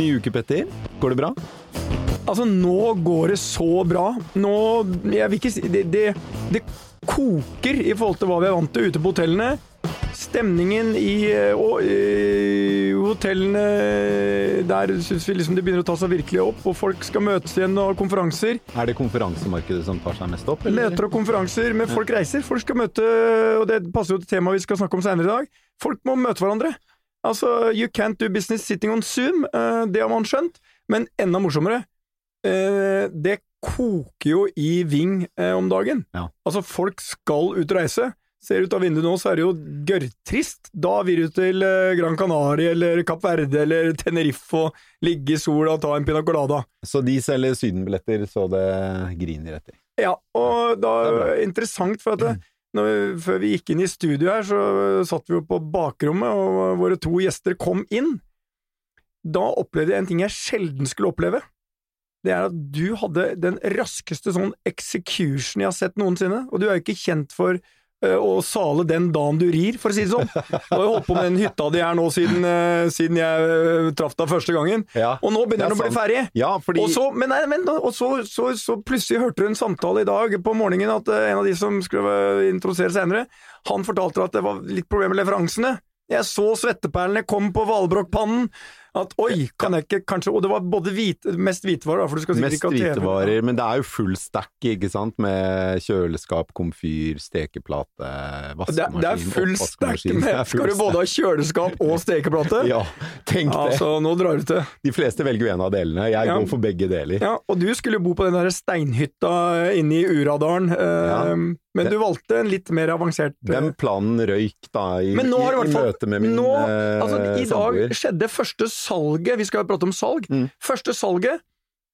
Ny uke, Petter. Går det bra? Altså, nå går det så bra. Nå Jeg vil ikke si det, det, det koker i forhold til hva vi er vant til ute på hotellene. Stemningen i eh, og, øh, hotellene Der syns vi liksom det begynner å ta seg virkelig opp, og folk skal møtes igjen og ha konferanser. Er det konferansemarkedet som tar seg mest opp? eller? Møter og konferanser, men folk reiser. Folk skal møte, og det passer jo til temaet vi skal snakke om senere i dag. Folk må møte hverandre. Altså, you can't do business sitting on Zoom, uh, det har man skjønt, men enda morsommere. uh, Det koker jo i Ving uh, om dagen. Ja. Altså, folk skal ut og reise. Ser ut av vinduet nå, så er det jo gørrtrist. Da vil du til Gran Canaria eller Kapp Verde eller Tenerife og ligge i sola og ta en pina colada. Så de selger sydenbilletter så det griner etter. Ja, og da er det interessant, for at det, vi, før vi gikk inn i studio her, så satt vi jo på bakrommet, og våre to gjester kom inn. Da opplevde jeg en ting jeg sjelden skulle oppleve. Det er at du hadde den raskeste sånn execution jeg har sett noensinne, og du er jo ikke kjent for eh, å sale den dagen du rir, for å si det sånn. Nå har jeg holdt på med den hytta di her nå siden, eh, siden jeg eh, traff deg første gangen, Ja, og nå begynner er den å bli ferdig. ja fordi Og så, men, men, og så, så, så plutselig hørte du en samtale i dag på morgenen at en av de som skulle introdusere senere, han fortalte at det var litt problemer med leveransene. Jeg så svetteperlene kom på hvalbrokkpannen. At oi, kan jeg ikke kanskje Og det var både hvite, mest hvitevarer, for du skal sikkert ikke ha TV. hvitevarer, men det er jo full stack, ikke sant, med kjøleskap, komfyr, stekeplate, vaskemaskin, det er full stack med Skal du både ha kjøleskap og stekeplate? Ja, tenk det. Altså, nå drar du til. De fleste velger jo en av delene. Jeg Ja. går for begge deler. Ja, og du skulle jo bo på den der steinhytta inne i Uradalen, eh, Ja. men du valgte en litt mer avansert eh, Den planen røyk da i, i møte med min eh, altså, I dag samboer. skjedde første salget, vi skal prate om salg, Mm. første salget,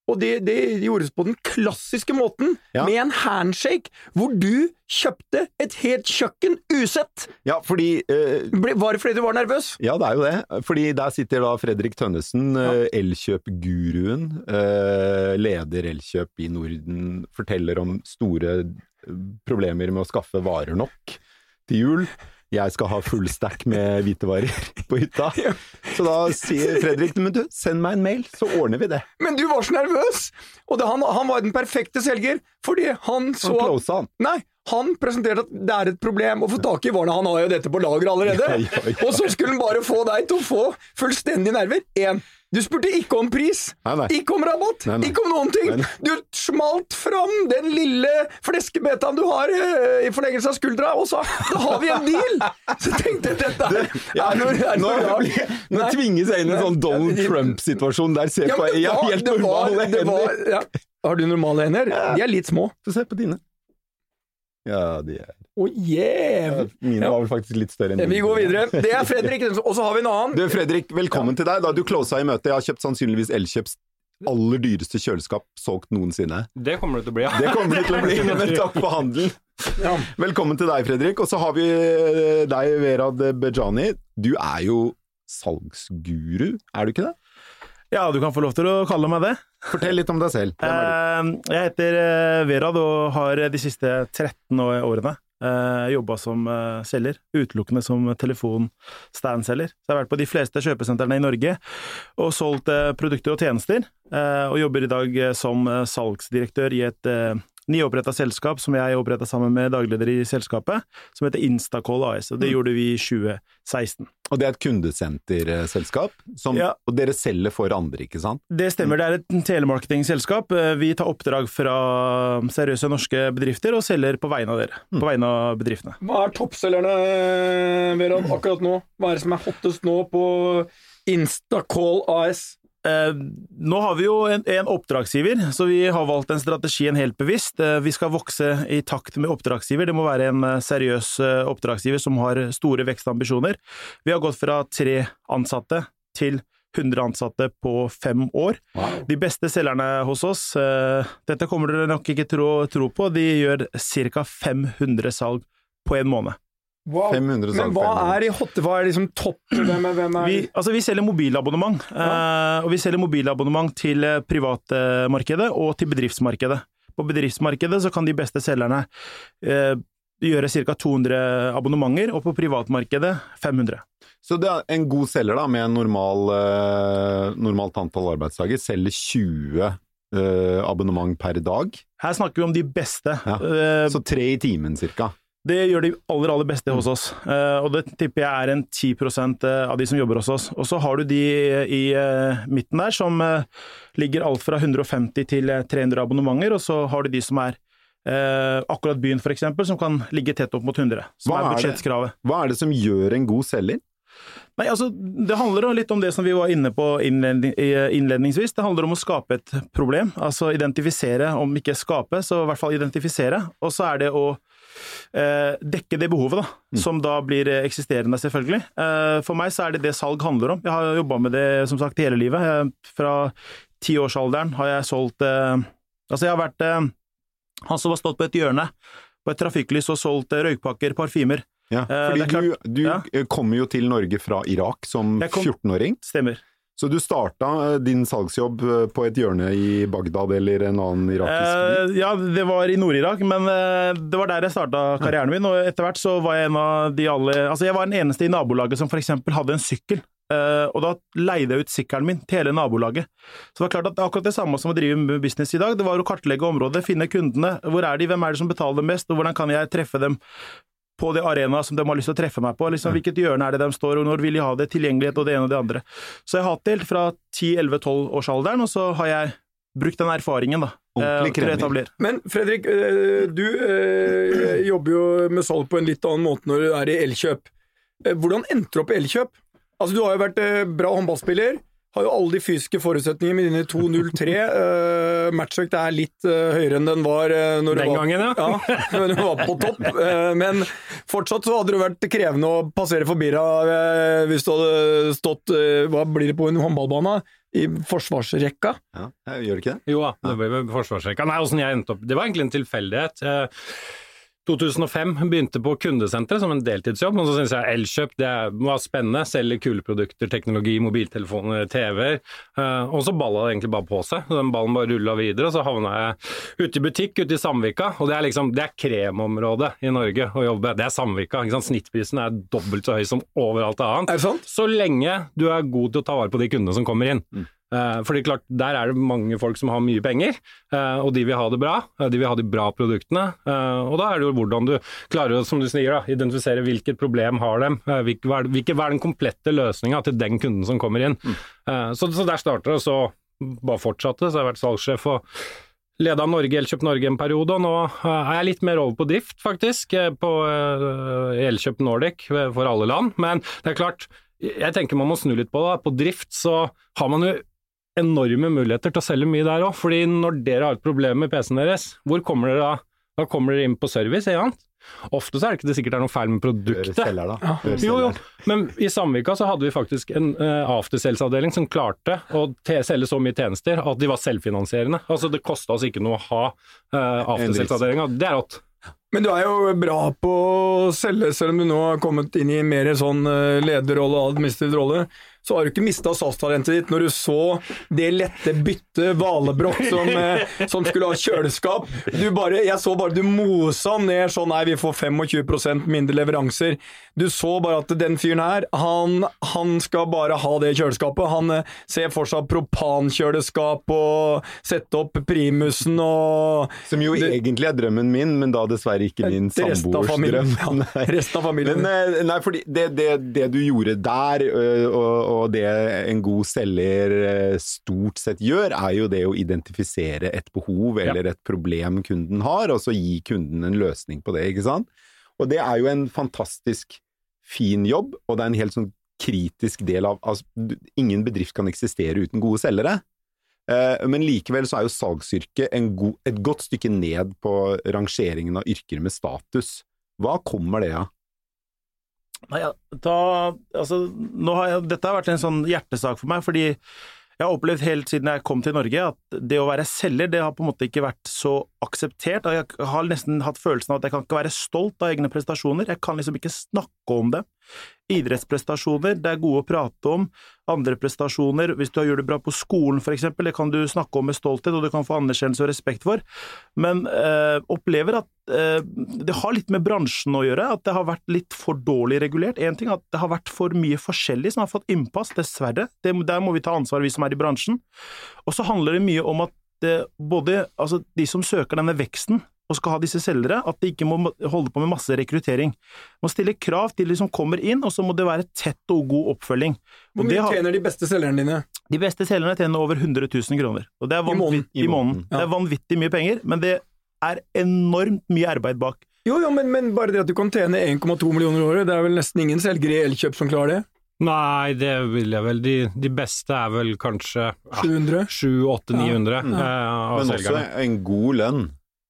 og det, det gjordes på den klassiske måten, Ja. med en handshake, hvor du kjøpte et helt kjøkken usett. Ja, fordi eh, Ble- Var det fordi du var nervøs? Ja, det er jo det. Fordi der sitter da Fredrik Tønnesen, ja. Elkjøp-guruen, eh, leder Elkjøp i Norden, forteller om store eh, problemer med å skaffe varer nok til jul. Jeg skal ha full stack med hvitevarer på hytta. Så da sier Fredrik men du, send meg en mail, så ordner vi det. Men du var så nervøs! Og det, han, han var den perfekte selger, fordi han så Han closa han. Nei, han presenterte at det er et problem å få tak i varene. Han har jo dette på lager allerede. Ja, ja, ja. Og så skulle han bare få deg til å få fullstendige nerver. Én. Du spurte ikke om pris, Nei, nei. ikke om rabatt, Nei, ikke om noen ting. Du smalt fram den lille fleskebetaen du har eh, i forlengelse av skuldra, og sa 'da har vi en deal'! Så tenkte jeg dette er, Ja, er noe, er noe Nå, blir- nå tvinges jeg inn i en sånn Donald Trump-situasjon der ser Ja, Jeg har helt normale hender. ja. Har du normale hender? De er litt små. Få se på dine. Ja, de er Å, yeah. Mine var vel faktisk litt større enn Vi går videre. Det er Fredrik, og så har vi en annen. Du Fredrik, velkommen til deg. Da du closa i møtet. Jeg har kjøpt sannsynligvis Elkjøps aller dyreste kjøleskap solgt noensinne. Det kommer det til å bli, ja. Det kommer det til å bli, men takk for handelen. Ja. Velkommen til deg, Fredrik. Og så har vi eh, deg, Verad Bejani. Du er jo salgsguru, er du ikke det? Ja, du kan få lov til å kalle meg det. Fortell litt om deg selv. Hvem er du? Eh, Jeg heter eh, Verad og har de siste 13 å- årene jobba som eh, selger, utelukkende som telefonstandselger. Så jeg har vært på de fleste kjøpesentrene i Norge og solgt eh, produkter og tjenester, eh, og jobber i dag eh, som eh, salgsdirektør i et eh, nyoppretta selskap som jeg oppretta sammen med dagleder i selskapet, som heter Instacall AS, og det gjorde vi i 2016. Og det er et kundesenterselskap, som, Ja. og dere selger for andre, ikke sant? Det stemmer, det er et telemarketingselskap. Eh, Vi tar oppdrag fra seriøse norske bedrifter og selger på vegne av dere. På vegne av bedriftene. Hva er toppselgerne, Veran, akkurat nå? Hva er det som er hottest nå på Instacall AS? Eh, nå har vi jo en, en oppdragsgiver, så vi har valgt den strategien helt bevisst. Eh, vi skal vokse i takt med oppdragsgiver. Det må være en eh, seriøs oppdragsgiver som har store vekstambisjoner. Vi har gått fra tre ansatte til 100 ansatte på fem år. De beste selgerne hos oss, dette kommer dere nok ikke tro, tro på, de gjør ca. 500 salg på en måned. Wow. 500 Men hva 500. er i hotte? Hva er liksom topp? Hvem er, hvem er Vi, altså vi selger mobilabonnement, eh, og vi selger mobilabonnement til eh, privatmarkedet og til bedriftsmarkedet. På bedriftsmarkedet så kan de beste selgerne eh, gjøre ca. 200 abonnementer, og på privatmarkedet 500. Så det er en god selger da, med en normal, eh, normalt antall arbeidsdager, selger 20 eh, abonnement per dag. Her snakker vi om de beste. Ja. Eh, Så tre i timen cirka. Det gjør de aller, aller beste hos oss, Eh, og det tipper jeg er en 10% av de som jobber hos oss. Og så har du de i eh, midten der som eh, ligger alt fra 150 til eh, 300 abonnementer, og så har du de som er eh, akkurat byen eksempel, som kan ligge tett opp mot 100, som Hva er det? Hva er det som gjør en god selger? Nei, altså, Det handler litt om det som vi var inne på innledning- innledningsvis. Det handler om å skape et problem. Altså identifisere, om ikke skape, så i hvert fall identifisere. Og så er det å eh, dekke det behovet, da. Som da blir eh, eksisterende, selvfølgelig. Eh, for meg så er det det salg handler om. Jeg har jobba med det som sagt hele livet. Jeg, fra tiårsalderen har jeg solgt eh, Altså, jeg har vært eh, han som har stått på et hjørne på et trafikklys og solgt eh, røykpakker, parfymer. Ja, Eh, fordi klart- du, du ja. eh, kommer jo til Norge fra Irak som 14-åring. Stemmer. Så du starta eh, din salgsjobb eh, på et hjørne i Bagdad eller en annen irakisk by? Eh, ja, det var i Nord-Irak, men det var der jeg starta karrieren min. Og etter hvert så var jeg en av de alle Altså, jeg var den eneste i nabolaget som f.eks. hadde en sykkel. Og da leide jeg ut sykkelen min til hele nabolaget. Så det var klart at akkurat det samme som å drive business i dag. Det var å kartlegge området, finne kundene. Hvor er de, hvem er det som betaler mest, og hvordan kan jeg treffe dem på det arena som de har lyst til å treffe meg på. Liksom, hvilket hjørne er det de står, og når vil de ha det, tilgjengelighet og det ene og det andre. Så jeg har hatt det helt fra 10-11-12-årsalderen, og så har jeg brukt den erfaringen da, eh, til å etablere. Men Fredrik, eh, du eh, jobber jo med salg på en litt annen måte når du er i Elkjøp. Hvordan endte du opp i Elkjøp? Altså, du har jo vært bra håndballspiller. Har jo alle de fysiske forutsetningene med dine 2.03. Uh, Matchvekt er litt uh, høyere enn den var uh, når Den du var, gangen, ja. ja, når du var på topp. Uh, men fortsatt så hadde det vært krevende å passere forbi deg hvis du hadde stått Hva blir det på en håndballbane? I forsvarsrekka? Ja, jeg gjør det ikke det? Jo da, det ble forsvarsrekka. Nei, åssen jeg endte opp Det var egentlig en tilfeldighet. Eh, 2005 begynte på kundesenteret som en deltidsjobb, og så syntes jeg Elkjøp det var spennende. Selger kuleprodukter, teknologi, mobiltelefoner, TV-er. Eh, og så balla det egentlig bare på seg. Den ballen bare rulla videre, og så havna jeg ute i butikk ute i Samvika. Og det er liksom det er kremområdet i Norge å jobbe. Det er Samvika. ikke sant? Snittprisen er dobbelt så høy som overalt annet. Er det sant? Så lenge du er god til å ta vare på de kundene som kommer inn. Eh, fordi klart, Der er det mange folk som har mye penger, eh, og de vil ha det bra. eh, De vil ha de bra produktene. eh, og Da er det jo hvordan du klarer å som du sier, da, identifisere hvilket problem har dem. eh, hva er- den komplette løsninga til den kunden som kommer inn. Eh, Så, så der starter det, og så bare fortsatte. Så har jeg vært salgssjef og leda Norge, Elkjøp Norge en periode, og nå eh, er jeg litt mer over på drift, faktisk, eh, på eh, Elkjøp Nordic eh, for alle land. Men det er klart, jeg tenker man må snu litt på det. På drift så har man jo enorme muligheter til å selge mye der òg, fordi når dere har et problem med PC-en deres, hvor kommer dere da? Da kommer dere inn på service, ikke sant? Ofte så er det ikke det sikkert det er noe feil med produktet. selger, da. Jo, jo, men i Samvika så hadde vi faktisk en uh, aftersales-avdeling som klarte å selge så mye tjenester at de var selvfinansierende. Altså det kosta oss ikke noe å ha uh, aftersales-avdelinga. Det er rått. Men du er jo bra på å selge, selv om du nå har kommet inn i mer sånn eh, lederrolle og administrativ rolle. Så har du ikke mista SAS-talentet ditt når du så det lette byttet Valebrokk som, eh, som skulle ha kjøleskap. Du bare, jeg så bare du mosa ned sånn nei, vi får 25% mindre leveranser. Du så bare at den fyren her, han, han skal bare ha det kjøleskapet. Han eh, ser for seg propankjøleskap og sette opp primusen og Som jo Det- egentlig er drømmen min, men da dessverre ikke min Til resten av samboers familien. drøm. Ja, resten av familien. Men, eh, nei, fordi det, det, det du gjorde der, og, og det en god selger eh, stort sett gjør, er jo det å identifisere et behov eller et problem kunden har, og så gi kunden en løsning på det, ikke sant? Og det er jo en fantastisk fin jobb, og det er en helt sånn kritisk del av altså, Ingen bedrift kan eksistere uten gode selgere. Eh, Men likevel så er jo salgsyrket god, et godt stykke ned på rangeringen av yrker med status. Hva kommer det av? Nei, da, altså, har jeg, dette har vært en sånn hjertesak for meg, fordi jeg har opplevd helt siden jeg kom til Norge at det å være selger, det har på en måte ikke vært så akseptert. Jeg har nesten hatt følelsen av at jeg kan ikke være stolt av egne prestasjoner. Jeg kan liksom ikke snakke om dem. Idrettsprestasjoner, det er gode å prate om. Andre prestasjoner, hvis du gjør det bra på skolen f.eks., det kan du snakke om med stolthet, og du kan få anerkjennelse og respekt for. Men eh, opplever at eh, det har litt med bransjen å gjøre, at det har vært litt for dårlig regulert. Én ting er at det har vært for mye forskjellig som har fått innpass, dessverre. Det, der må vi ta ansvar, vi som er i bransjen. Og så handler det mye om at det, både altså, de som søker denne veksten, og skal ha disse selgere, at de ikke må holde på med masse rekruttering. Man stiller krav til de som kommer inn, og så må det være tett og god oppfølging. Hvor mye tjener de beste selgerne dine? De beste selgerne tjener over 100 000 kroner. Og det er I måneden. I måneden. Ja. Det er vanvittig mye penger, men det er enormt mye arbeid bak. Jo, jo, men, men bare det at du kan tjene 1,2 millioner i året, det er vel nesten ingen selgere i Elkjøp som klarer det? Nei, det vil jeg vel. De, de beste er vel kanskje ja, 700? 700-800-900 Mm. eh, av Men også en god lønn.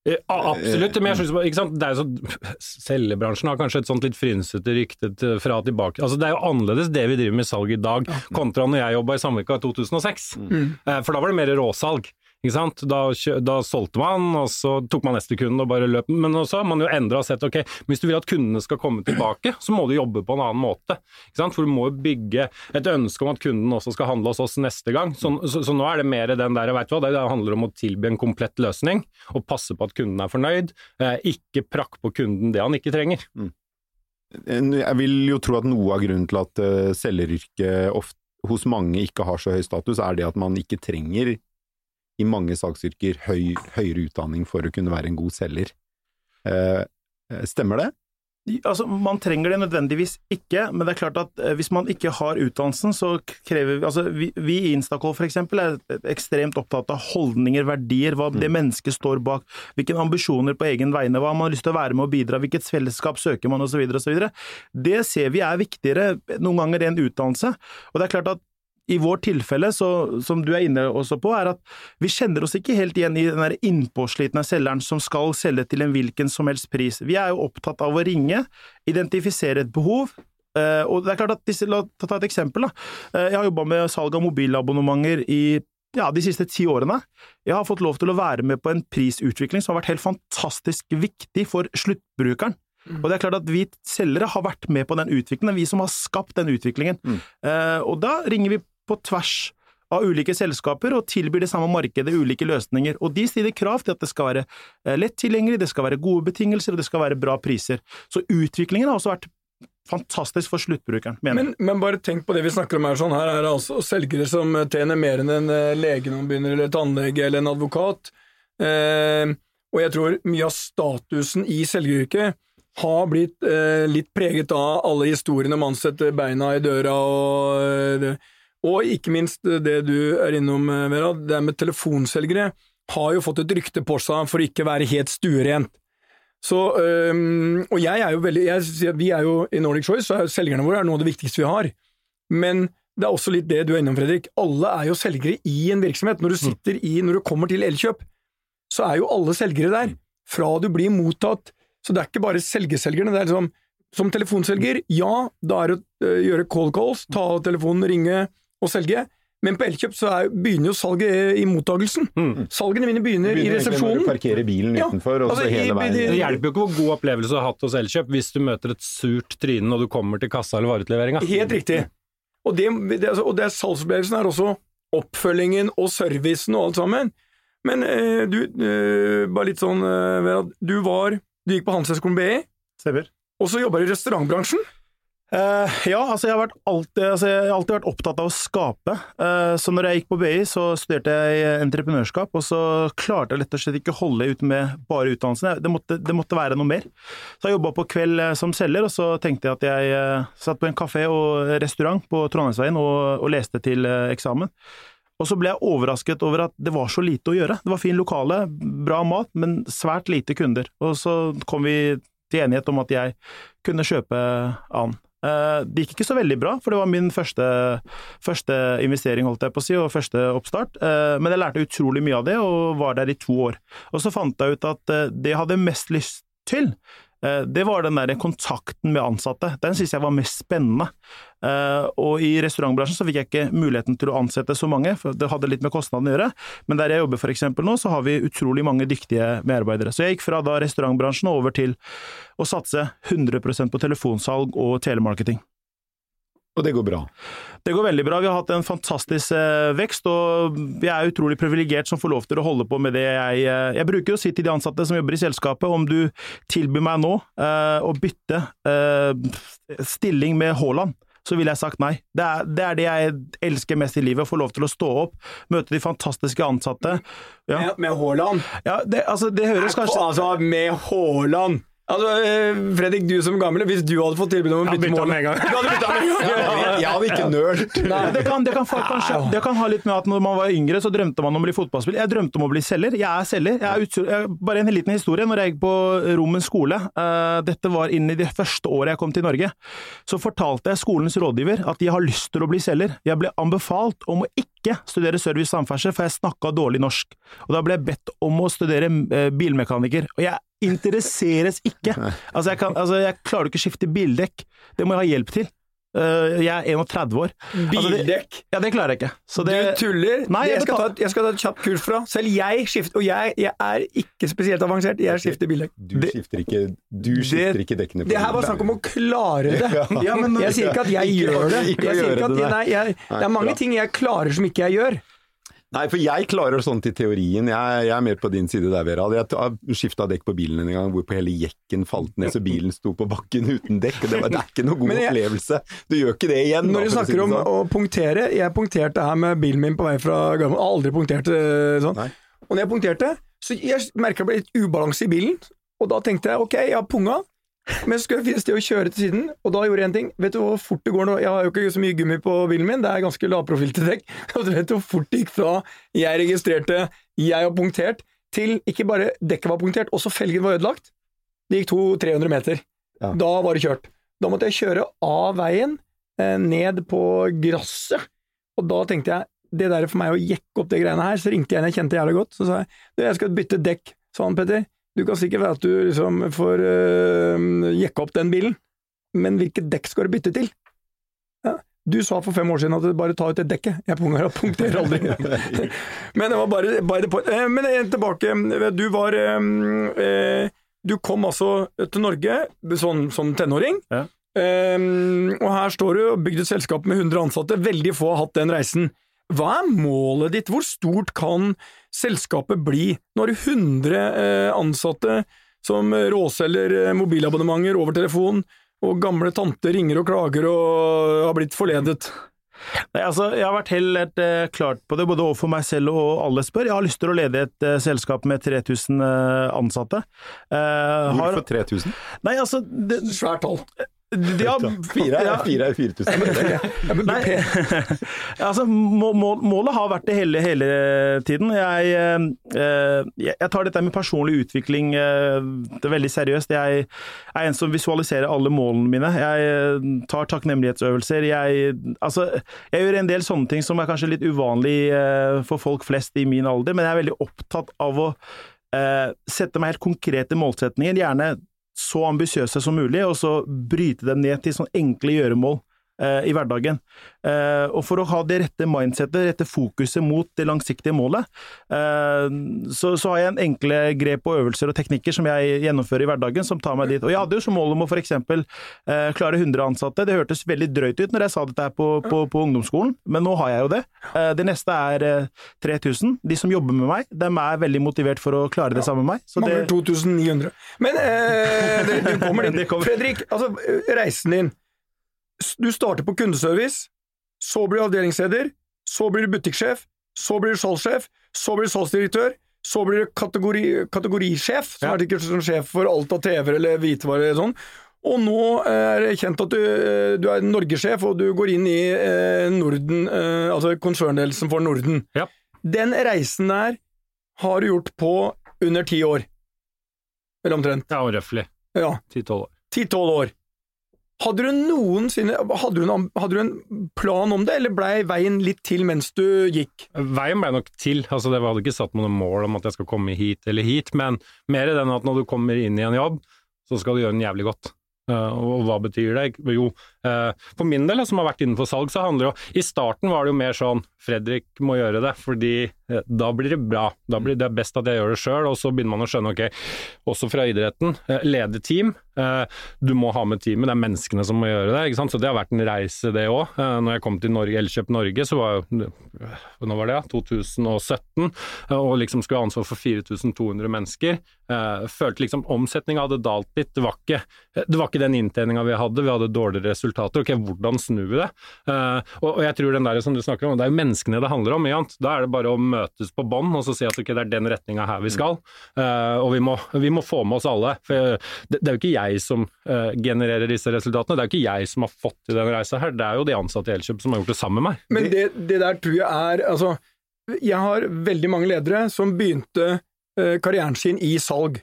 Eh, Absolutt, men jeg synes? Det er jo så, Selgebransjen har kanskje et sånt litt frynsete rykte til, fra tilbake. Altså, det er jo annerledes det vi driver med salg i dag, kontra når jeg jobba i Sandvika i 2006. Mm. Eh, For da var det mer råsalg. Da, da solgte man, og så tok man neste kunde og bare løp. Men også har man jo endra og sett ok, hvis du vil at kundene skal komme tilbake, så må du jobbe på en annen måte. For du må bygge et ønske om at kunden også skal handle hos oss neste gang. Så, så, så nå er det mer den der, veit du hva, det handler om å tilby en komplett løsning, og passe på at kunden er fornøyd. Eh, ikke prakk på kunden det han ikke trenger. En- Jeg vil jo tro at noe av grunnen til at uh, selgeryrket ofte hos mange ikke har så høy status, er det at man ikke trenger i mange saksyrker høy, høyere utdanning for å kunne være en god selger. Eh, stemmer det? Altså, Man trenger det nødvendigvis ikke, men det er klart at eh, hvis man ikke har utdannelsen, så krever vi altså Vi, vi i Instacall f.eks. er ekstremt opptatt av holdninger, verdier, hva det mennesket står bak, hvilke ambisjoner på egen vegne, hva man har lyst til å være med og bidra, hvilket fellesskap søker man osv. osv. Det ser vi er viktigere noen ganger enn utdannelse. Og det er klart at i vårt tilfelle, så, som du er inne også på, er at vi kjenner oss ikke helt igjen i den innpåslitne selgeren som skal selge til en hvilken som helst pris. Vi er jo opptatt av å ringe, identifisere et behov. eh, og det er klart at disse, La ta ta et eksempel. da. Eh, Jeg har jobba med salg av mobilabonnementer i ja, de siste ti årene. Jeg har fått lov til å være med på en prisutvikling som har vært helt fantastisk viktig for sluttbrukeren. Og det er klart at vi selgere har vært med på den utviklingen, vi som har skapt den utviklingen. Mm. Eh, og da ringer vi på tvers av ulike selskaper og tilbyr det samme markedet ulike løsninger. Og de stiller krav til at det skal være eh, lett tilgjengelig, det skal være gode betingelser og det skal være bra priser. Så utviklingen har også vært fantastisk for sluttbrukeren, mener. Men, men bare tenk på det vi snakker om her. sånn Her er det altså selgere som tjener mer enn en eh, lege når man begynner, eller tannlege eller en advokat. Eh, og jeg tror mye av statusen i selgeryrket har blitt eh, litt preget av alle historiene om man setter beina i døra og eh, Og ikke minst det du er innom, eh, Vera, det med telefonselgere har jo fått et rykte på seg for ikke å være helt stuerent. Så, øhm, og jeg er jo veldig jeg, Vi er jo i Nordic Choice, så er selgerne våre er noe av det viktigste vi har. Men det er også litt det du er innom, Fredrik. Alle er jo selgere i en virksomhet. Når du sitter i, når du kommer til Elkjøp, så er jo alle selgere der. Fra du blir mottatt. Så det er ikke bare selgeselgerne. Det er liksom, som telefonselger, ja, da er det å øh, gjøre call calls, ta telefonen, ringe og selge. Men på Elkjøp så er, begynner jo salget i mottagelsen. Mm. Salgene mine begynner, i resepsjonen. når du parkerer bilen Ja, utenfor, og altså, så hele i- veien. Det hjelper jo ikke hvor god opplevelse du har hatt hos Elkjøp hvis du møter et surt tryne når du kommer til kassa eller vareutleveringa. Helt riktig. Og det, det, altså, og det er salgsopplevelsen er også oppfølgingen og servicen og alt sammen. Men eh, du, eh, bare litt sånn eh, du var Du gikk på Handelshøyskolen BI, og så jobba du i restaurantbransjen. Eh, ja, altså jeg har, alltid, altså jeg har alltid vært opptatt av å skape. Uh, så når jeg gikk på BI, så studerte jeg entreprenørskap, og så klarte jeg rett og slett ikke å holde ut med bare utdannelsen. Det måtte, det måtte være noe mer. Så jeg jobba på kveld eh, som selger, og så tenkte jeg at jeg uh, satt på en kafé og restaurant på Trondheimsveien og, og leste til eksamen. Og så ble jeg overrasket over at det var så lite å gjøre. Det var fin lokale, bra mat, men svært lite kunder. Og så kom vi til enighet om at jeg kunne kjøpe an. Eh, Det gikk ikke så veldig bra, for det var min første, første investering, holdt jeg på å si, og første oppstart. Eh, Men jeg lærte utrolig mye av det, og var der i to år. Og så fant jeg ut at eh, det jeg hadde mest lyst til, det var den der kontakten med ansatte. Den syns jeg var mest spennende. Eh, og i restaurantbransjen så fikk jeg ikke muligheten til å ansette så mange, for det hadde litt med kostnadene å gjøre. Men der jeg jobber eksempel nå, så har vi utrolig mange dyktige medarbeidere. Så jeg gikk fra da restaurantbransjen over til å satse 100% på telefonsalg og telemarketing. Og det går bra? Det går veldig bra. Vi har hatt en fantastisk eh, vekst, og jeg er utrolig privilegert som får lov til å holde på med det jeg eh, Jeg bruker å si til de ansatte som jobber i selskapet, om du tilbyr meg nå eh, å bytte eh, stilling med Haaland, så ville jeg sagt nei. Det er, det er, det jeg elsker mest i livet, å få lov til å stå opp, møte de fantastiske ansatte. Ja. Med, med Haaland? Ja, det, altså, det høres kanskje Altså, med Haaland! Altså, eh, Fredrik, du som gammel, hvis du hadde fått tilbud om å bytte mål. Jeg hadde ikke nølt. Det kan, det, kan, kanskje, det kan ha litt med at når man var yngre, så drømte man om å bli fotballspiller. Jeg drømte om å bli selger. Jeg er selger. Jeg er ut, jeg, bare en liten historie. Når jeg gikk på Rommen skole, uh, dette var inn i det første året jeg kom til Norge, så fortalte jeg skolens rådgiver at jeg har lyst til å bli selger. Jeg ble anbefalt om å ikke studere service samferdsel, for jeg snakka dårlig norsk. Og da ble jeg bedt om å studere uh, bilmekaniker. Og jeg interesseres ikke. Altså jeg, kan, altså, jeg klarer ikke å skifte bildekk. Det må jeg ha hjelp til. Uh, jeg er 31 år. Altså, Bildekk? ja, det klarer jeg ikke. Det, du tuller? Nei, jeg, skal ta, et- jeg skal ta et kjapt kurs fra. Selv jeg skifter, og jeg, jeg er ikke spesielt avansert, jeg skifter bildekk. Du skifter ikke, du skifter ikke dekkene på Det her var snakk om å klare det. Ja, men- jeg sier ikke at jeg Ikke- gjør det. Jeg sier ikke at, det, nei, jeg, det er mange ting jeg klarer som ikke jeg gjør. Nei, for jeg klarer sånt i teorien. Jeg, jeg er mer på din side der, Vera. Jeg har skifta dekk på bilen en gang hvorpå hele jekken falt ned så bilen sto på bakken uten dekk. og Det, var, det er ikke noe god jeg- opplevelse. Du gjør ikke det igjen. Når du snakker om sånn. å punktere Jeg punkterte her med bilen min på vei fra Gardermoen. Aldri punktert eh, sånn. Nei. Og når jeg punkterte, så jeg merka det ble litt ubalanse i bilen. Og da tenkte jeg ok, jeg har punga, men så skal jeg finne sted å kjøre til siden. Og da gjorde jeg en ting. Vet du hvor fort det går nå? Jeg har jo ikke så mye gummi på bilen min, det er ganske lavprofilte dekk. Og du vet hvor fort det gikk fra jeg registrerte jeg har punktert, til ikke bare dekket var punktert, også felgen var ødelagt. Det gikk 200-300 meter. Ja. Da var det kjørt. Da måtte jeg kjøre av veien, eh, ned på gresset. Og da tenkte jeg, det der for meg å jekke opp de greiene her, så ringte jeg en jeg kjente jævlig godt, så sa jeg, du, jeg skal bytte dekk, sa han Petter. Du kan sikkert være at du liksom får øh, jekke opp den bilen, men hvilket dekk skal du bytte til? Ja. Du sa for fem år siden at du bare tar ut det dekket. Jeg punkterer aldri. men det var bare, bare det point. Men tilbake, du var eh, eh, Du kom altså til Norge sånn, som tenåring. Ja. Um, og her står du og bygde et selskap med 100 ansatte. Veldig få har hatt den reisen. Hva er målet ditt? Hvor stort kan selskapet bli? Nå har du 100 eh, ansatte som råselger eh, mobilabonnementer over telefon, og gamle tanter ringer og klager og har blitt forledet. Nei, altså, jeg har vært helt eh, klart på det, både overfor meg selv og alle spør. Jeg har lyst til å lede et eh, selskap med 3000 eh, ansatte. Eh, har, Hvorfor 3000? nei, altså det, Svært tall. Er, ja, fire er 4000. Nei, altså, må, må, målet har vært det hele, hele tiden. Jeg, eh, jeg, jeg tar dette med personlig utvikling eh, det veldig seriøst. Jeg er en som visualiserer alle målene mine. Jeg eh, tar takknemlighetsøvelser. Jeg, altså, jeg gjør en del sånne ting som er kanskje litt uvanlig eh, for folk flest i min alder, men jeg er veldig opptatt av å eh, sette meg helt konkrete målsetninger. Gjerne så ambisiøse som mulig, og så bryte dem ned til sånn enkle gjøremål i hverdagen. Eh, og for å ha det rette mindsettet, rette fokuset mot det langsiktige målet, eh, så, så har jeg en enkle grep og øvelser og teknikker som jeg gjennomfører i hverdagen, som tar meg dit. Og jeg hadde jo som mål om å for eksempel eh, klare 100 ansatte. Det hørtes veldig drøyt ut når jeg sa dette her på, på, på ungdomsskolen, men nå har jeg jo det. Eh, det neste er eh, 3000. De som jobber med meg, de er veldig motivert for å klare det sammen med meg. Så det, Mangler 2900. Men eh, det, kommer dit. Fredrik, altså, eh, reisen din. Du starter på kundeservice, så blir du avdelingsleder, så blir du butikksjef, så blir du salgssjef, så blir du salgsdirektør, så blir du kategori, kategorisjef, som Ja. er ikke som sjef for alt av TV-er eller hvitevarer eller sånn. Og nå er det kjent at du, eh, du er norgessjef, og du går inn i eh, Norden, eh, altså konsernledelsen for Norden. Ja. Den reisen der har du gjort på under ti år. Eller omtrent. Ja, røftlig. Ja, 10-12 år. ti-tolv år. Hadde du noensinne hadde du, en, hadde du en plan om det, eller blei veien litt til mens du gikk? Veien ble nok til, altså det hadde ikke satt noe mål om at jeg skal komme hit eller hit, men mer den at når du kommer inn i en jobb, så skal du gjøre den jævlig godt. Uh, og hva betyr det? Jo, for min del, som har vært innenfor salg, så handler det jo I starten var det jo mer sånn Fredrik må gjøre det, fordi uh, da blir det bra. Da blir det best at jeg gjør det sjøl, og så begynner man å skjønne, ok, også fra idretten, lede team. du må ha med teamet, det er menneskene som må gjøre det. ikke sant? Så det har vært en reise, det òg. når jeg kom til Norge, Elkjøp Norge, så var jo Nå var det, ja, 2017, og liksom skulle ha ansvar for 4200 mennesker. følte liksom omsetninga hadde dalt litt. Det var ikke, det var ikke den inntjeninga vi hadde, vi hadde dårligere resultater. Ok, hvordan snur vi det? Uh, og, og, jeg tror den der som du snakker om, det er jo menneskene det handler om. Jant. Da er det bare å møtes på bånn og så si at ok, det er den retninga her vi skal. Uh, og vi må, vi må, få med oss alle. For det, det er jo ikke jeg som uh, genererer disse resultatene, det er jo ikke jeg som har fått til den reisa her, det er jo de ansatte i Elkjøp som har gjort det sammen med meg. Men det, det der tror jeg er altså jeg har veldig mange ledere som begynte karrieren sin i salg.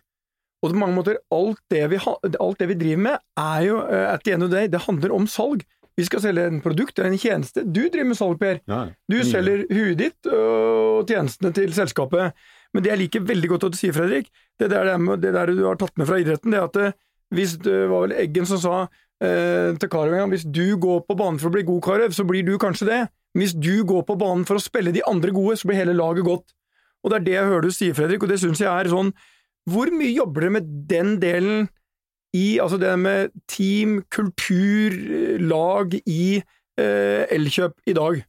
Og på mange måter, alt det, vi, alt det vi driver med, er jo uh, at the end of the day, det handler om salg. Vi skal selge en produkt eller en tjeneste. Du driver med salg, Per. Ja, du selger huet ditt og tjenestene til selskapet. Men det jeg liker veldig godt at du sier, Fredrik, det der, det der du har tatt med fra idretten, det er at eh, hvis det var vel Eggen som sa eh, til Karev en gang hvis du går på banen for å bli god, Karev, så blir du kanskje det. Hvis du går på banen for å spille de andre gode, så blir hele laget godt. Og det er det jeg hører du sier, Fredrik, og det syns jeg er sånn hvor mye jobber dere med den delen i altså det med team, kultur, lag i eh, Elkjøp i dag?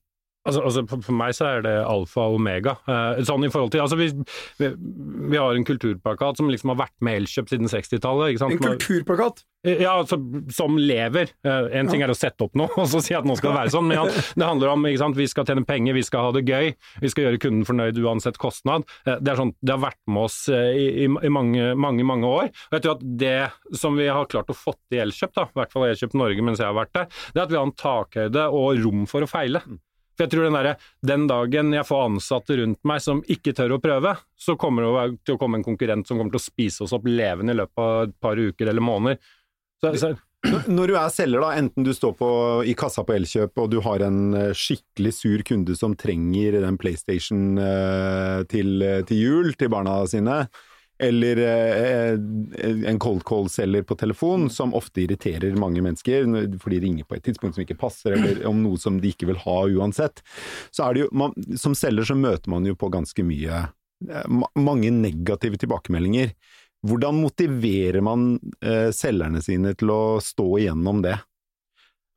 Altså, altså, For meg så er det alfa og omega. Eh, sånn i forhold til, altså vi, vi, vi, har en kulturplakat som liksom har vært med Elkjøp siden 60-tallet. En kulturplakat? Ja, altså, som lever. Eh, en ting er å sette opp noe og så si at nå skal det være sånn, men det handler om ikke sant, vi skal tjene penger, vi skal ha det gøy, vi skal gjøre kunden fornøyd uansett kostnad. Eh, det, er sånn, det har vært med oss eh, i, i, mange, mange, mange år. Og jeg tror at det som vi har klart å få til i Elkjøp, da, i hvert fall Elkjøp Norge mens jeg har vært der, det er at vi har en takhøyde og rom for å feile. For jeg tror den, der, den dagen jeg får ansatte rundt meg som ikke tør å prøve, så kommer det til å komme en konkurrent som kommer til å spise oss opp levende i løpet av et par uker eller måneder. Så, så. Når du er selger, da, enten du står på, i kassa på Elkjøp og du har en eh, skikkelig sur kunde som trenger den PlayStation eh, til, til jul til barna sine, eller eh, en cold call-selger på telefon, som ofte irriterer mange mennesker, for de ringer på et tidspunkt som ikke passer, eller om noe som de ikke vil ha uansett. Så er det jo, man, Som selger så møter man jo på ganske mye eh, mange negative tilbakemeldinger. Hvordan motiverer man eh, selgerne sine til å stå igjennom det?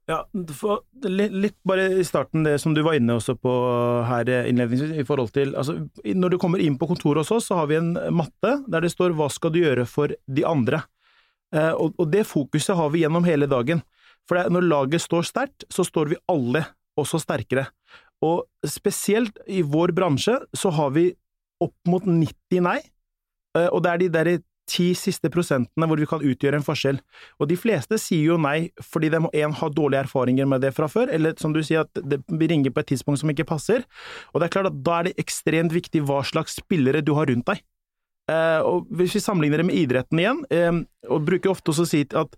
Ja, for, litt, bare i starten, det som du var inne også på her innledningsvis, i forhold til altså, Når du kommer inn på kontoret hos oss, så har vi en matte der det står 'Hva skal du gjøre for de andre?' Eh, og, og, det fokuset har vi gjennom hele dagen. For det, når laget står sterkt, så står vi alle også sterkere. Og spesielt i vår bransje så har vi opp mot 90 nei, eh, og det er de der ti siste prosentene hvor vi kan utgjøre en forskjell. Og de fleste sier jo nei fordi de en, har dårlige erfaringer med det fra før, eller som du sier, at det ringer på et tidspunkt som ikke passer. Og det er klart at da er det ekstremt viktig hva slags spillere du har rundt deg. Eh, og Hvis vi sammenligner det med idretten igjen, eh, og bruker ofte å si at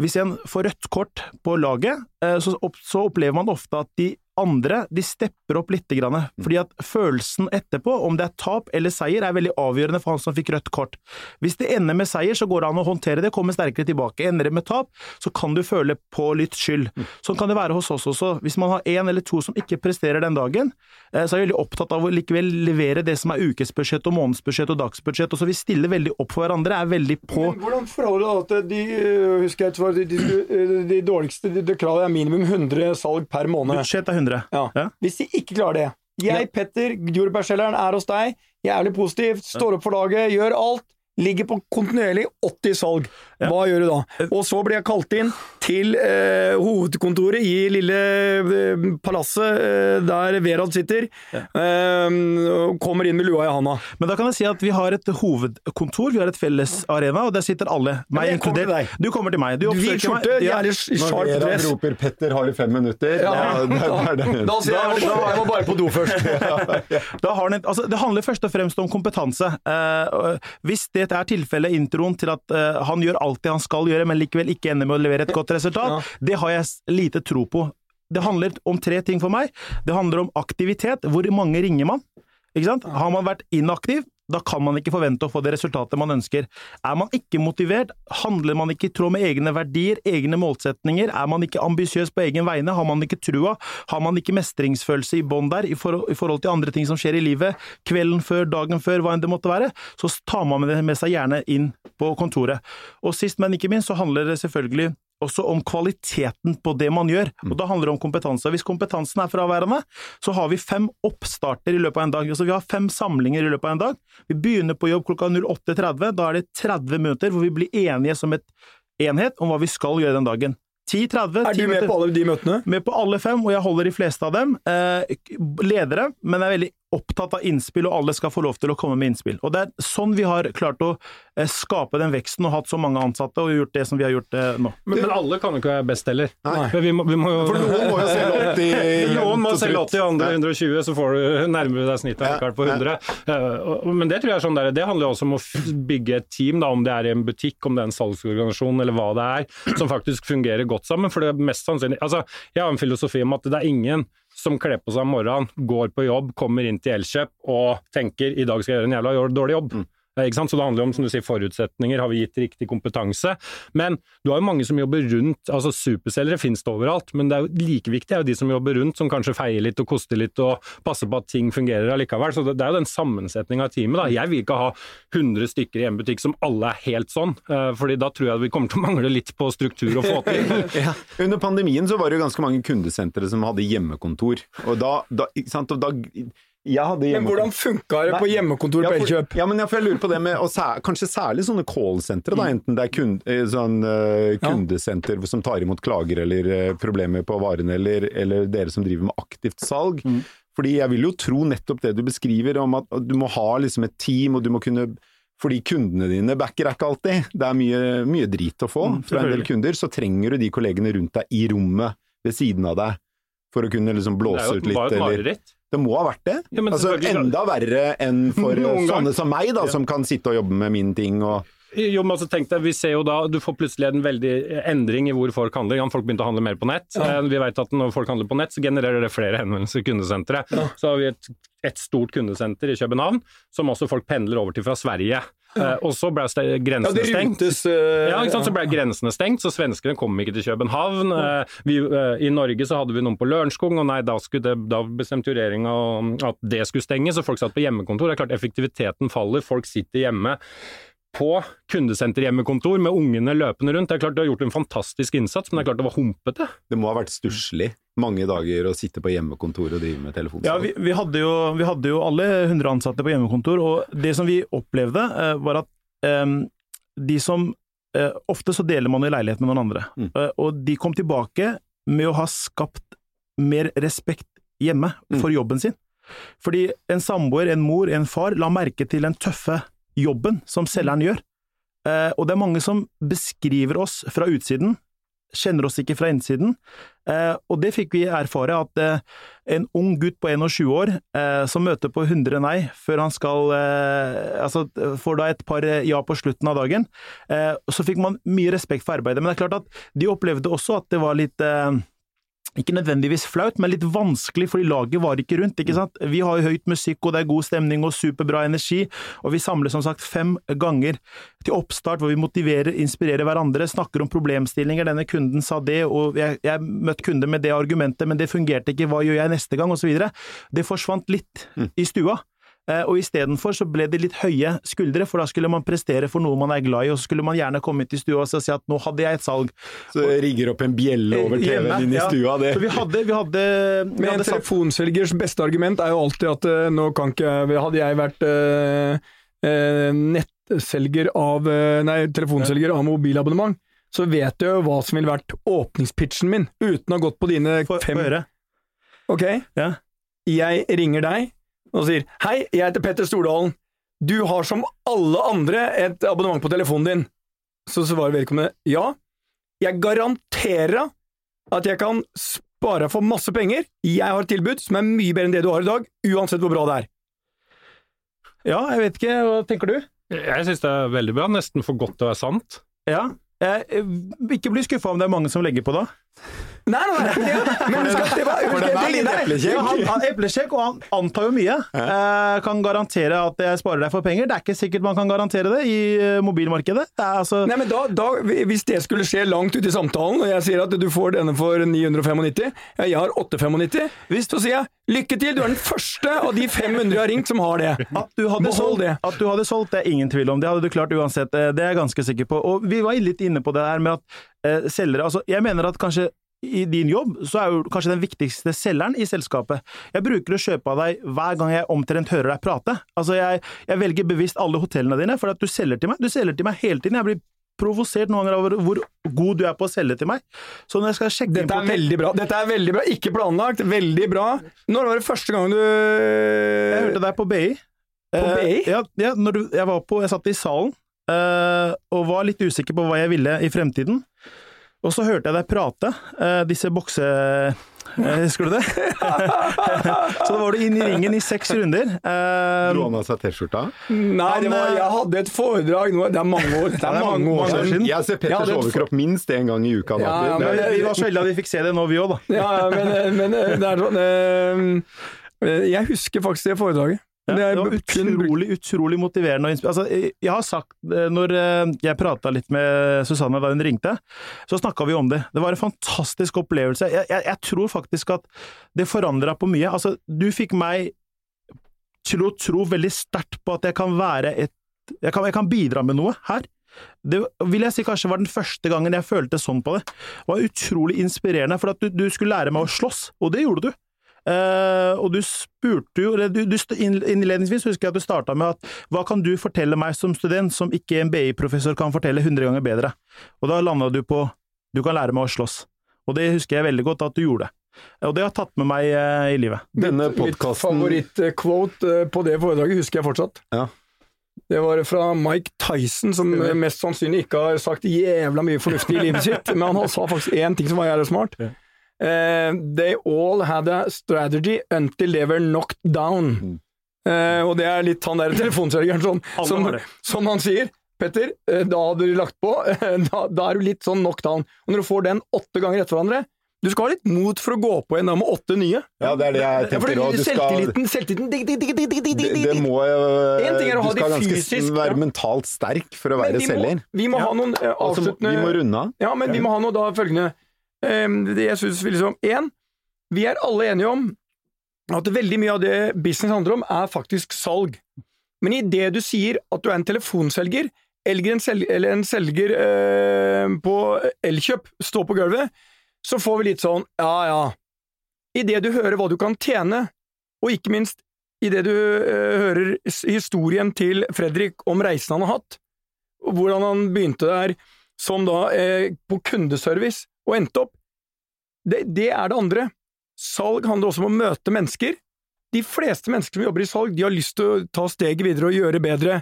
hvis en får rødt kort på laget, eh, så, opp, så opplever man ofte at de andre de stepper opp litt, fordi at følelsen etterpå, om det er tap eller seier, er veldig avgjørende for han som fikk rødt kort. Hvis det ender med seier, så går det an å håndtere det, komme sterkere tilbake. Ender det med tap, så kan du føle på litt skyld. Sånn kan det være hos oss også. Hvis man har én eller to som ikke presterer den dagen, eh, så er vi veldig opptatt av å likevel levere det som er ukesbudsjett og månedsbudsjett og dagsbudsjett, og så vi stiller veldig opp for hverandre, er veldig på Men Hvordan forholder du deg til de, øh, husker jeg, de, de, de dårligste det kravet er minimum 100 salg per måned? Budsjett er 100. Ja. ja. Hvis de ikke klarer det Jeg, Petter, jordbærselgeren, er hos deg. Jævlig positivt. Står opp for laget, gjør alt. Ligger på kontinuerlig 80 salg. Hva ja. gjør du da? Og så blir jeg kalt inn til eh, hovedkontoret i lille eh, palasset eh, der Verad sitter. Ja. Eh, kommer inn med lua i handa. Men da kan jeg si at vi har et hovedkontor, vi har et felles arena, og der sitter alle. Meg inkludert. Du kommer til meg. Du oppsøker Hvit skjorte, ja. Når Verad dress. Roper 'Petter, har du fem minutter'? Ja. Da, da, da, da, sier jeg jeg må bare på do først. en, altså, det handler først og fremst om kompetanse. Uh, hvis det er tilfellet introen til at han gjør alt det han skal gjøre, men likevel ikke ender med å levere et godt resultat, ja. det har jeg lite tro på. Det handler om tre ting for meg. Det handler om aktivitet. Hvor mange ringer man? Ikke sant? Har man vært inaktiv, da kan man ikke forvente å få det resultatet man ønsker. Er man ikke motivert, handler man ikke i tråd med egne verdier, egne målsetninger, er man ikke ambisiøs på egen vegne, har man ikke trua, har man ikke mestringsfølelse i bånn der i forhold, i forhold, til andre ting som skjer i livet, kvelden før, dagen før, hva enn det måtte være, så tar man det med seg gjerne inn på kontoret. Og sist, men ikke minst, så handler det selvfølgelig også om kvaliteten på det man gjør. Og Da handler det om kompetanse. Hvis kompetansen er fraværende, så har vi fem oppstarter i løpet av en dag. Altså Vi har fem samlinger i løpet av en dag. Vi begynner på jobb klokka 08.30. Da er det 30 minutter hvor vi blir enige som et enhet om hva vi skal gjøre den dagen. 10-30 Er du med på alle de møtene? Med på alle fem, og jeg holder de fleste av dem. Eh, ledere, men jeg er veldig opptatt av innspill, og alle skal få lov til å komme med innspill. Og Det er sånn vi har klart å eh, skape den veksten og hatt så mange ansatte og gjort det som vi har gjort eh, nå. Men, men, alle kan jo ikke være best heller. Nei. Vi må, vi må jo, For noen må jo selge 80 Noen må selge 80, andre 120, så får du nærmere deg snittet Ja, på 100. Eh, Men det tror jeg er sånn der, det handler jo også om å bygge et team, da, om det er i en butikk, om det er en salgsorganisasjon eller hva det er, som faktisk fungerer godt sammen. For det er mest sannsynlig Altså, jeg har en filosofi om at det er ingen som kler på seg om morgenen, går på jobb, kommer inn til Elkjøp og tenker i dag skal jeg gjøre en jævla dårlig jobb. Eh, Ikke sant? Så det handler om som du sier, forutsetninger, har vi gitt riktig kompetanse? Men du har jo mange som jobber rundt, altså superselgere finnes det overalt, men det er jo like viktig er jo de som jobber rundt, som kanskje feier litt og koster litt og passer på at ting fungerer allikevel. Så det, det er jo den sammensetninga av teamet. da. Jeg vil ikke ha 100 stykker i en butikk som alle er helt sånn, eh, fordi da tror jeg vi kommer til å mangle litt på struktur og få til. Ja. Under pandemien så var det jo ganske mange kundesentre som hadde hjemmekontor. Og da, da, ikke sant? Og da Men hvordan funka det på hjemmekontor på Elkjøp? Ja, men jeg, for jeg lurer på det med, og sær, kanskje særlig sånne callsentre, Mm. da, enten det er kund, eh, sånn, uh, kundesenter som tar imot klager eller uh, problemer på varene, eller, eller dere som driver med aktivt salg. Mm. Fordi jeg vil jo tro nettopp det du beskriver, om at du må ha liksom et team, og du må kunne fordi kundene dine backer er ikke alltid. Det er mye, mye drit å få Mm, fra en del kunder. Så trenger du de kollegene rundt deg i rommet ved siden av deg for å kunne liksom Det blåse er ut jo litt. bare et mareritt. Det må ha vært det. Ja, altså, enda verre enn for sånne som meg, da, som kan sitte og jobbe med mine ting. Og, Jo, men altså, tenk deg, vi ser jo da, Du får plutselig en veldig endring i hvor folk handler. Ja, Folk begynte å handle mer på nett. Ja. Vi vet at når folk handler på nett, så genererer det flere henvendelser i kundesenteret. Så har vi et, et stort kundesenter i København, som også folk pendler over til fra Sverige. Eh, og så ble grensene Ja, stengt. eh, Ja? Så ble grensene stengt, så svenskene kom ikke til København. Uh, Vi, I Norge så hadde vi noen på Lørenskog, og nei, da, det, da bestemte jo regjeringa at det skulle stenges. Og folk satt på hjemmekontor. Det er klart effektiviteten faller, folk sitter hjemme på kundesenterhjemmekontor med ungene løpende rundt. Det er klart du har gjort en fantastisk innsats, men det er klart det var humpete. det må ha vært stusslig mange dager å sitte på hjemmekontor og drive med telefonsalg. Ja, vi, vi, hadde jo, vi hadde jo alle 100 ansatte på hjemmekontor, og det som vi opplevde, eh, var at eh, de som eh, Ofte så deler man jo leilighet med noen andre, Mm. eh, og de kom tilbake med å ha skapt mer respekt hjemme Mm. for jobben sin. Fordi en samboer, en mor, en far la merke til den tøffe jobben som selgeren gjør. Eh, og det er mange som beskriver oss fra utsiden, kjenner oss ikke fra innsiden. Eh, og det fikk vi erfare, at eh, en ung gutt på 21 år eh, som møter på 100 nei før han skal Altså får da et par ja på slutten av dagen, eh, så fikk man mye respekt for arbeidet. Men det er klart at de opplevde også at det var litt ikke nødvendigvis flaut, men litt vanskelig, fordi laget var ikke rundt. ikke sant? Vi har jo høyt musikk, og det er god stemning og superbra energi, og vi samles som sagt fem ganger til oppstart, hvor vi motiverer, inspirerer hverandre, snakker om problemstillinger. Denne kunden sa det, og jeg, jeg møtte kunder med det argumentet, men det fungerte ikke, hva gjør jeg neste gang, osv. Det forsvant litt i stua. Eh, Og istedenfor så ble det litt høye skuldre, for da skulle man prestere for noe man er glad i, og så skulle man gjerne komme ut i stua og si at nå hadde jeg et salg. Så rigger opp en bjelle over TV-en din din i stua. Det. Så vi hadde, vi hadde, vi Men en telefonselgers beste argument er jo alltid at eh, nå kan ikke Hadde jeg vært eh, eh, nettselger av eh, Nei, telefonselger av mobilabonnement, så vet jeg jo hva som ville vært åpningspitchen min, uten å ha gått på dine Få få fem høre. Ok, Ja. jeg ringer deg og sier Hei, jeg heter Petter Stordalen. Du har som alle andre et abonnement på telefonen din. Så svarer vedkommende ja. Jeg garanterer at jeg kan spare for masse penger. Jeg har et tilbud som er mye bedre enn det du har i dag, uansett hvor bra det er. Ja, jeg vet ikke, hva tenker du? Jeg synes det er veldig bra, nesten for godt til å være sant. Ja. Jeg, eh, ikke bli skuffa om det er mange som legger på da. Nei, nei, nei. Ja, men husk at det var For den er litt Ja, eplekjekk. han, han eplekjekk, og han antar jo mye. Eh, kan garantere at jeg sparer deg for penger. Det er ikke sikkert man kan garantere det i eh, mobilmarkedet. Det er altså Nei, men da, da, Hvis det skulle skje langt ute i samtalen, og jeg sier at du får denne for 995, ja, jeg har 895, så sier jeg lykke til, du er den første av de 500 jeg har ringt som har det. At du, hadde solgt, det. at du hadde solgt, det er ingen tvil om. Det hadde du klart uansett. eh, Det er jeg ganske sikker på. Og vi var litt inne på det her med at eh, selgere altså Jeg mener at kanskje i din jobb så er jo kanskje den viktigste selgeren i selskapet. Jeg bruker å kjøpe av deg hver gang jeg omtrent hører deg prate. Altså jeg, jeg velger bevisst alle hotellene dine for at du selger til meg. Du selger til meg hele tiden. Jeg blir provosert noen ganger over hvor god du er på å selge til meg. Så når jeg skal sjekke Dette på er veldig bra. Dette er veldig bra. Ikke planlagt, veldig bra. Når var det første gang du Jeg hørte deg på BI. På Eh, BI? ja, ja når du, jeg var på Jeg satt i salen eh, og var litt usikker på hva jeg ville i fremtiden. Og så hørte jeg deg prate, eh, disse bokse... eh, Husker du det? så da var du inn i ringen i seks runder. Eh, Dro han av seg T-skjorta? Nei, det var, jeg hadde et foredrag nå, det er mange år, det er mange år mange år siden. siden. Jeg ser Ja, Petters det- overkropp minst én gang i uka. Ja, ja, men men- vi var så heldige at vi fikk se det nå, vi òg, da. Ja, ja, men, men det er sånn Jeg husker faktisk det foredraget. Ja, Det var utrolig, utrolig motiverende. og Altså, jeg jeg har sagt, eh, når eh, jeg prata litt med Susanne da hun ringte, så snakka vi om det. Det var en fantastisk opplevelse. Jeg, jeg, jeg tror faktisk at det forandra på mye. Altså, du fikk meg til å tro veldig sterkt på at jeg kan være et jeg kan, jeg kan bidra med noe her. Det vil jeg si kanskje var den første gangen jeg følte sånn på det. Det var utrolig inspirerende, for at du, du skulle lære meg å slåss, og det gjorde du. Eh, og du spurte jo eller du, du, Innledningsvis husker jeg at du starta med at hva kan du fortelle meg som student som ikke en BI-professor kan fortelle 100 ganger bedre? Og da landa du på du kan lære meg å slåss. Og det husker jeg veldig godt at du gjorde. Og det har tatt med meg uh, i livet. Denne Mitt- Mitt favorittquote favorittquote på det foredraget husker jeg fortsatt. Ja. Det var fra Mike Tyson, som mest sannsynlig ikke har sagt jævla mye fornuftig i livet sitt, men han sa faktisk én ting som var jævlig smart. Eh, they all had a strategy until they were knocked down. Eh, og det er litt han der telefonselgeren som, som, som han sier. Petter, eh, da hadde du lagt på, da, da er du litt sånn knocked down. Og når du får den åtte ganger etter hverandre Du skal ha litt mot for å gå på en da med åtte nye. Ja, det er det jeg tenker òg. selvtilliten, selvtilliten dig, dig, dig, det, det må jo Du skal ganske fysisk, være ja. mentalt sterk for å være være vi må, selger. vi må Ja. ha noen eh, Altså, vi må runde av. Ja, men vi må ha noe da følgende Jeg synes vi liksom Én, vi er alle enige om at veldig mye av det business handler om, er faktisk salg. Men idet du sier at du er en telefonselger, eller en, selger, eller en selger eh, på Elkjøp, stå på gulvet, så får vi litt sånn ja ja. Idet du hører hva du kan tjene, og ikke minst idet du eh, hører historien til Fredrik om reisen han har hatt, og hvordan han begynte der som da eh, på kundeservice og endte opp, det, det er det andre. Salg handler også om å møte mennesker. De fleste mennesker som jobber i salg, de har lyst til å ta steget videre og gjøre bedre.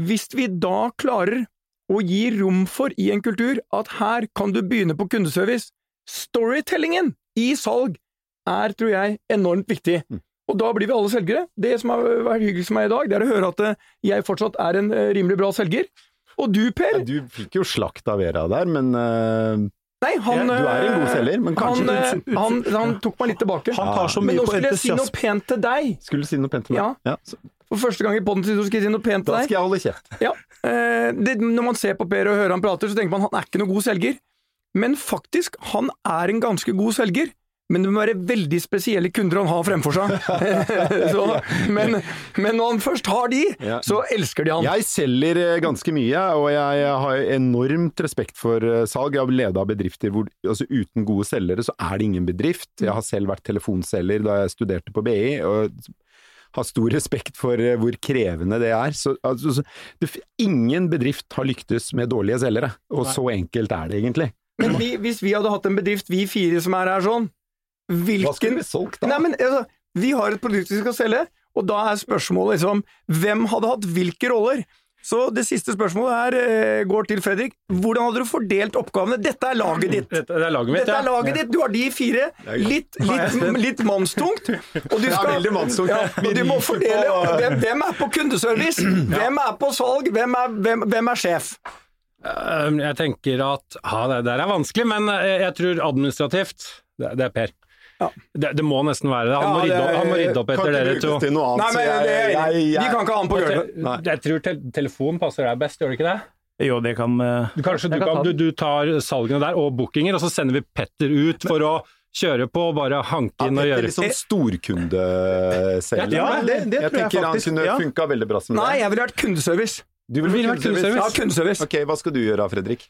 Hvis vi da klarer å gi rom for i en kultur at her kan du begynne på kundeservice, storytellingen i salg er, tror jeg, enormt viktig. Og da blir vi alle selgere. Det som har vært hyggelig for meg i dag, det er å høre at eh, jeg fortsatt er en eh, rimelig bra selger. Og du, Per? Ja, Du fikk jo slakt av Vera der, men øh, Nei, han du er en god selger, men kanskje han, eh, han, han tok meg litt tilbake. Han tar så Men mye nå på skulle jeg si noe pent til deg. skulle si noe pent til meg. Ja. ja. For første gang i podden skulle jeg si noe pent til deg. da skal jeg holde kjeft. Ja. Eh, det, når man ser på Per og hører han prater, så tenker man han er ikke noen god selger. Men faktisk, han er en ganske god selger. Men det må være veldig spesielle kunder han har fremfor seg. så, men, men når han først har de, Ja. så elsker de han. Jeg selger eh, ganske mye, og jeg har enormt respekt for eh, salg. Jeg har ledet bedrifter hvor altså uten gode selgere så er det ingen bedrift. Jeg har selv vært telefonselger da jeg studerte på BI. og har stor respekt for eh, hvor krevende det er. Så, altså, ingen bedrift har lyktes med dårlige selgere, og så enkelt er det egentlig. Men vi, hvis vi hadde hatt en bedrift, vi fire som er her sånn, Hva skulle vi solgt da? Nei, men altså, Vi har et produkt vi skal selge, og da er spørsmålet liksom Hvem hadde hatt hvilke roller? Så det siste spørsmålet her eh, går til Fredrik. Hvordan hadde du fordelt oppgavene? Dette er laget ditt. Dette er laget mitt, Dette er laget ditt. Du har de fire. Litt, litt, litt mannstungt. Og du skal, veldig mannstungt. Ja, og du må fordele hvem, hvem er på kundeservice? Hvem er på salg? Hvem er, hvem, hvem er sjef? Eh, Jeg tenker at ja, det der er vanskelig, men eh, jeg tror administrativt det, det er Per. Ja. Det, det må nesten være det. Han, Ja, må, det rydde, han må rydde opp Kan etter ikke dere brukes to. til noe annet. Nei, men jeg- det jeg- jeg- Vi kan ikke ha han på Og gulvet. Nei. jeg tror te telefon passer deg best, gjør det ikke det? Jo, det kan eh, Du, kanskje du, kan kan, du, du tar salgene der og bookinger, og så sender vi Petter ut for å kjøre på og bare hanke Ja, inn og Petter gjøre litt sånn storkundeselger. Ja, det- det tror jeg han faktisk, kunne ja. funka veldig bra som det. Nei, jeg ville vært kundeservice. Du vil Vil vært kundeservice? Ja, kundeservice. Ok, hva skal du gjøre, Fredrik?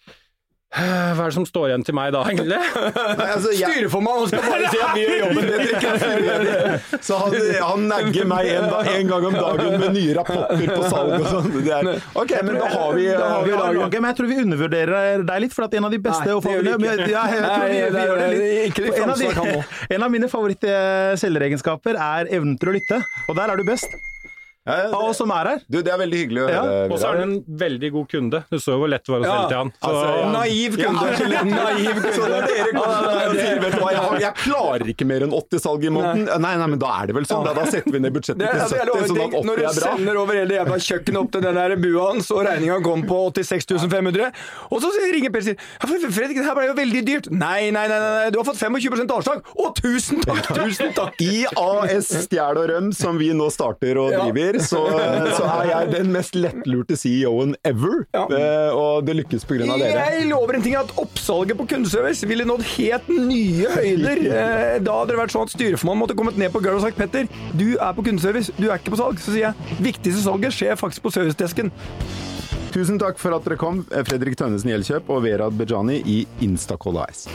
Eh, Hva er det som står igjen til meg da, egentlig? Nei, altså, jeg, Styreformann, skal bare si at vi gjør jobben. din! så han, han nagger meg en, da, en gang om dagen med nye rapporter på salg og sånn. Ok, men da har vi, Da har vi eh, laget. laget, men jeg tror vi undervurderer deg litt, for at en av de beste Nei, det gjør vi ikke. ja, jeg tror vi, vi gjør det litt. En av, de, en av mine favoritt-selgeregenskaper er evnen til å lytte, og der er du best. Ja, det, Av oss som er her. Du, det er veldig hyggelig å Ja. Og så er han en veldig god kunde. Du så jo hvor lett det var å Ja, selge til han. Så, altså, ja. Naiv kunde. Naiv Så kunde. når dere kommer og sier vet du hva, jeg, jeg klarer ikke mer enn 80 salg i måneden, nei, nei, men da er det vel sånn. Da, da setter vi ned budsjettet til altså, 70, lover, sånn at når 80 du er bra. sender over hele jævla kjøkkenet opp til den der bua hans, og regninga kom på 86 500, og så ringer Per og sier ja, Fredrik, det her ble jo veldig dyrt. Nei, nei, nei, nei, nei, du har fått 25 avslag. Å, tusen takk, tusen takk! I AS Stjæl og Røm, som vi nå starter og Ja. driver, så, så er jeg den mest lettlurte CEO-en ever. Ja. Eh, og det lykkes av dere. Jeg lover en ting, at oppsalget på kundeservice ville nådd helt nye høyder. Eh, Da hadde det vært sånn at styreformannen måtte kommet ned på gulvet og sagt Petter, du er på kundeservice, du er ikke på salg. Så sier jeg viktigste salget skjer faktisk på servicedesken. Tusen takk for at dere kom, Fredrik Tønnesen Gjeldkjøp og Vera Bejani i Instacall AS.